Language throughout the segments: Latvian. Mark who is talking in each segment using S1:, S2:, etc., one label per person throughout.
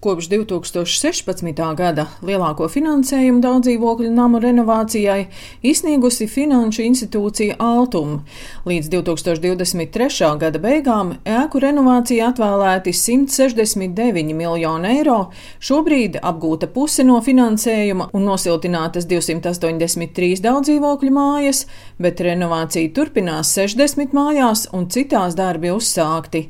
S1: Kopš 2016. gada lielāko finansējumu daudzdzīvokļu namu renovācijai izsniegusi finanšu institūcija Altum. Līdz 2023. gada beigām ēku renovācija atvēlēti 169 miljoni eiro, šobrīd apgūta puse no finansējuma un nosiltinātas 283 daudzdzīvokļu mājas, bet renovācija turpinās 60 mājās un citās darbi uzsākti.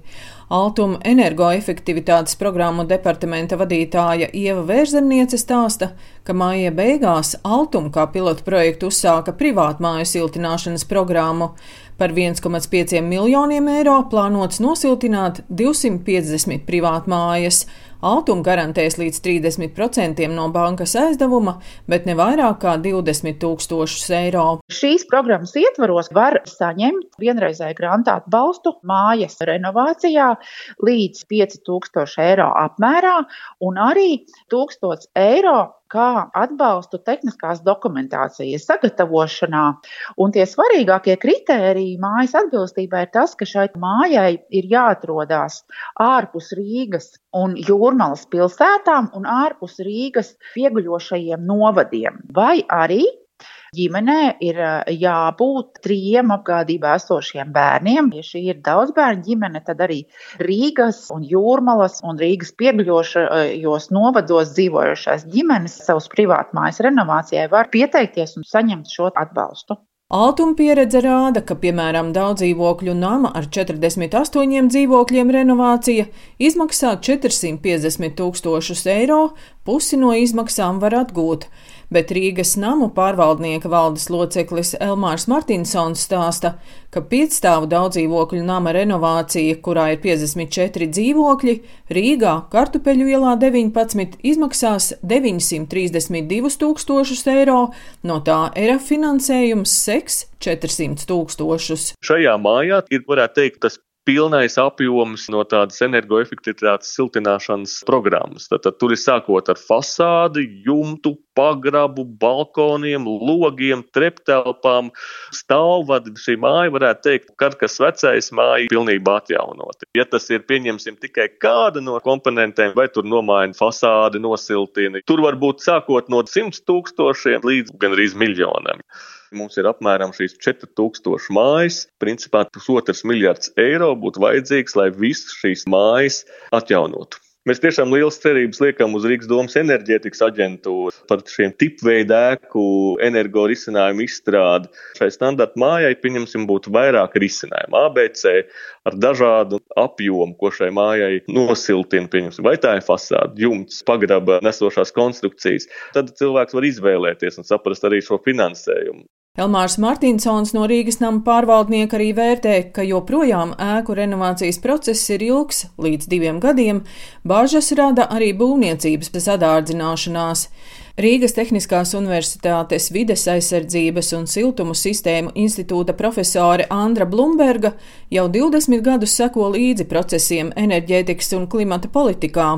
S1: Altuma energoefektivitātes programmu departamenta vadītāja Ieva Vērzemniece stāsta, ka māja beigās Altuma kā pilotu projektu uzsāka privātmāju siltināšanas programmu. Par 1,5 miljoniem eiro plānots nosiltināt 250 privātmājas. Altuma garantēs līdz 30% no bankas aizdevuma, bet ne vairāk kā 20 tūkstošus eiro.
S2: Šīs programmas ietvaros var saņemt vienreizēju grantu atbalstu mājas renovācijā līdz 5000 eiro apmērā un arī 1000 eiro kā atbalstu tehniskās dokumentācijas sagatavošanā. Un tie svarīgākie kritēriji mājas atbilstībai ir tas, ka šai mājai ir jāatrodas ārpus Rīgas un Jūrmalas pilsētām un ārpus Rīgas pieguļošajiem novadiem. Vai arī Ģimenē ir jābūt trījiem apgādībā esošiem bērniem. Ja šī ir daudz bērnu ģimene, tad arī Rīgas un Jūrmalas un Rīgas piegļošajos novados dzīvojošās ģimenes savus privātmājas renovācijai var pieteikties un saņemt šo atbalstu.
S1: Altuma pieredze rāda, ka, piemēram, daudz dzīvokļu nama ar 48 dzīvokļiem renovācija izmaksā 450 tūkstošus eiro, pusi no izmaksām var atgūt bet Rīgas namu pārvaldnieka valdes loceklis Elmārs Martinsons stāsta, ka piecstāvu daudzdzīvokļu nama renovācija, kurā ir 54 dzīvokļi, Rīgā Kartupeļu ielā 19 izmaksās 932 tūkstošus eiro, no tā ERA finansējums seks 400 tūkstošus.
S3: Šajā mājā ir, varētu teikt, tas pilnais apjoms no tādas energoefektivitātes siltināšanas programmas. Tad, tad tur ir sākot ar fasādi, jumtu, pagrabu, balkoniem, logiem, treptelpām, stāvvadi. Šī māja, varētu teikt, kad kas vecais māja pilnībā atjaunota. Ja tas ir, pieņemsim, tikai kāda no komponentiem, vai tur nomaina fasādi, nosiltina, tur var būt sākot no 100 tūkstošiem līdz gan arī miljonam. Mums ir apmēram šīs 4000 mājas. Principā pusotrs miljards eiro būtu vajadzīgs, lai visas šīs mājas atjaunotu. Mēs tiešām liels cerības liekam uz Rīgas domas enerģētikas aģentūru par šiem tipveidu ēku energo risinājumu izstrādi. Šai standarta mājai, pieņemsim, būtu vairāk risinājumu. ABC ar dažādu apjomu, ko šai mājai nosiltina, pieņemsim, vai tā ir fasāde, jumts, pagraba nesošās konstrukcijas. Tad cilvēks var izvēlēties un saprast arī šo finansējumu.
S1: Elmārs Martinsons no Rīgas nama pārvaldnieka arī vērtē, ka joprojām ēku renovācijas process ir ilgs, līdz diviem gadiem, bāžas rada arī būvniecības sadārdzināšanās. Rīgas Tehniskās Universitātes vides aizsardzības un siltumu sistēmu institūta profesore Andra Blumberga jau 20 gadus seko līdzi procesiem enerģētikas un klimata politikā.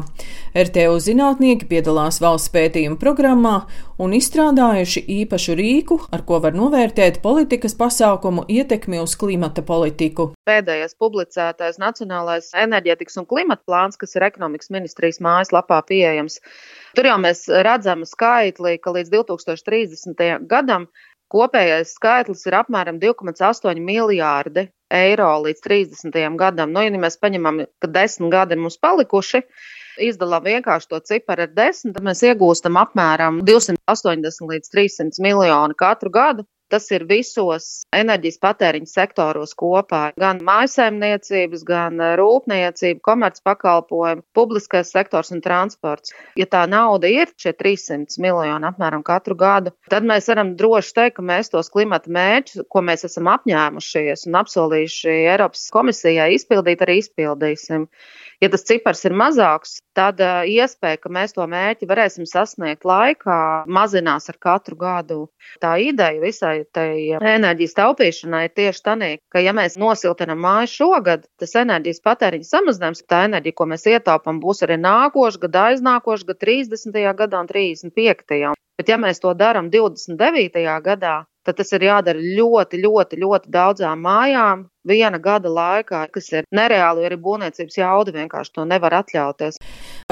S1: RTU zinātnieki piedalās valsts pētījuma programmā un izstrādājuši īpašu rīku, ar ko var novērtēt politikas pasākumu ietekmi uz klimata politiku.
S4: Pēdējais publicētais Nacionālais enerģētikas un klimata plāns, kas ir ekonomikas ministrijas mājaslapā pieejams, Tur jau mēs redzam skaitli, ka līdz 2030. gadam kopējais skaitlis ir apmēram 2,8 miljārdi eiro līdz 30. gadam. Nu, ja mēs paņemam, ka desmit gadi ir mums palikuši, izdalām vienkārši to ciparu ar desmit, tad mēs iegūstam apmēram 280 līdz 300 miljonu katru gadu. Tas ir visos enerģijas patēriņa sektoros kopā. Gan mājsaimniecības, gan rūpniecība, komercpakalpojumi, publiskais sektors un transports. Ja tā nauda ir šie 300 miljoni apmēram katru gadu, tad mēs varam droši teikt, ka mēs tos klimata mērķus, ko mēs esam apņēmušies un apsolījuši Eiropas komisijai izpildīt, arī izpildīsim. Ja tas cipars ir mazāks, tad iespēja, ka mēs to mērķi varēsim sasniegt laikā, mazinās ar katru gadu. Tā ideja visai tai enerģijas taupīšanai tieši tā, ka ja mēs nosiltinām māju šogad, tas enerģijas patēriņa samazinājums, tā enerģija, ko mēs ietaupām, būs arī nākošais gada, aiznākošais gada, 30. gadā un 35. Bet ja mēs to darām 29. gadā, tad tas ir jādara ļoti, ļoti, ļoti daudzām mājām viena gada laikā, kas ir nereāli, arī būvniecības jauda vienkārši to nevar atļauties.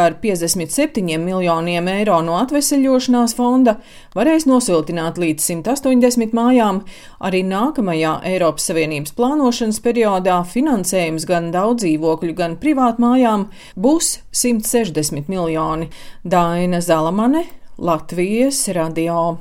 S1: Ar 57 miljoniem eiro no atveseļošanās fonda varēs nosiltināt līdz 180 mājām. Arī nākamajā Eiropas Savienības plānošanas periodā finansējums gan daudz dzīvokļu, gan privātmājām būs 160 miljoni. Daina Zalamane, Latvijas radio.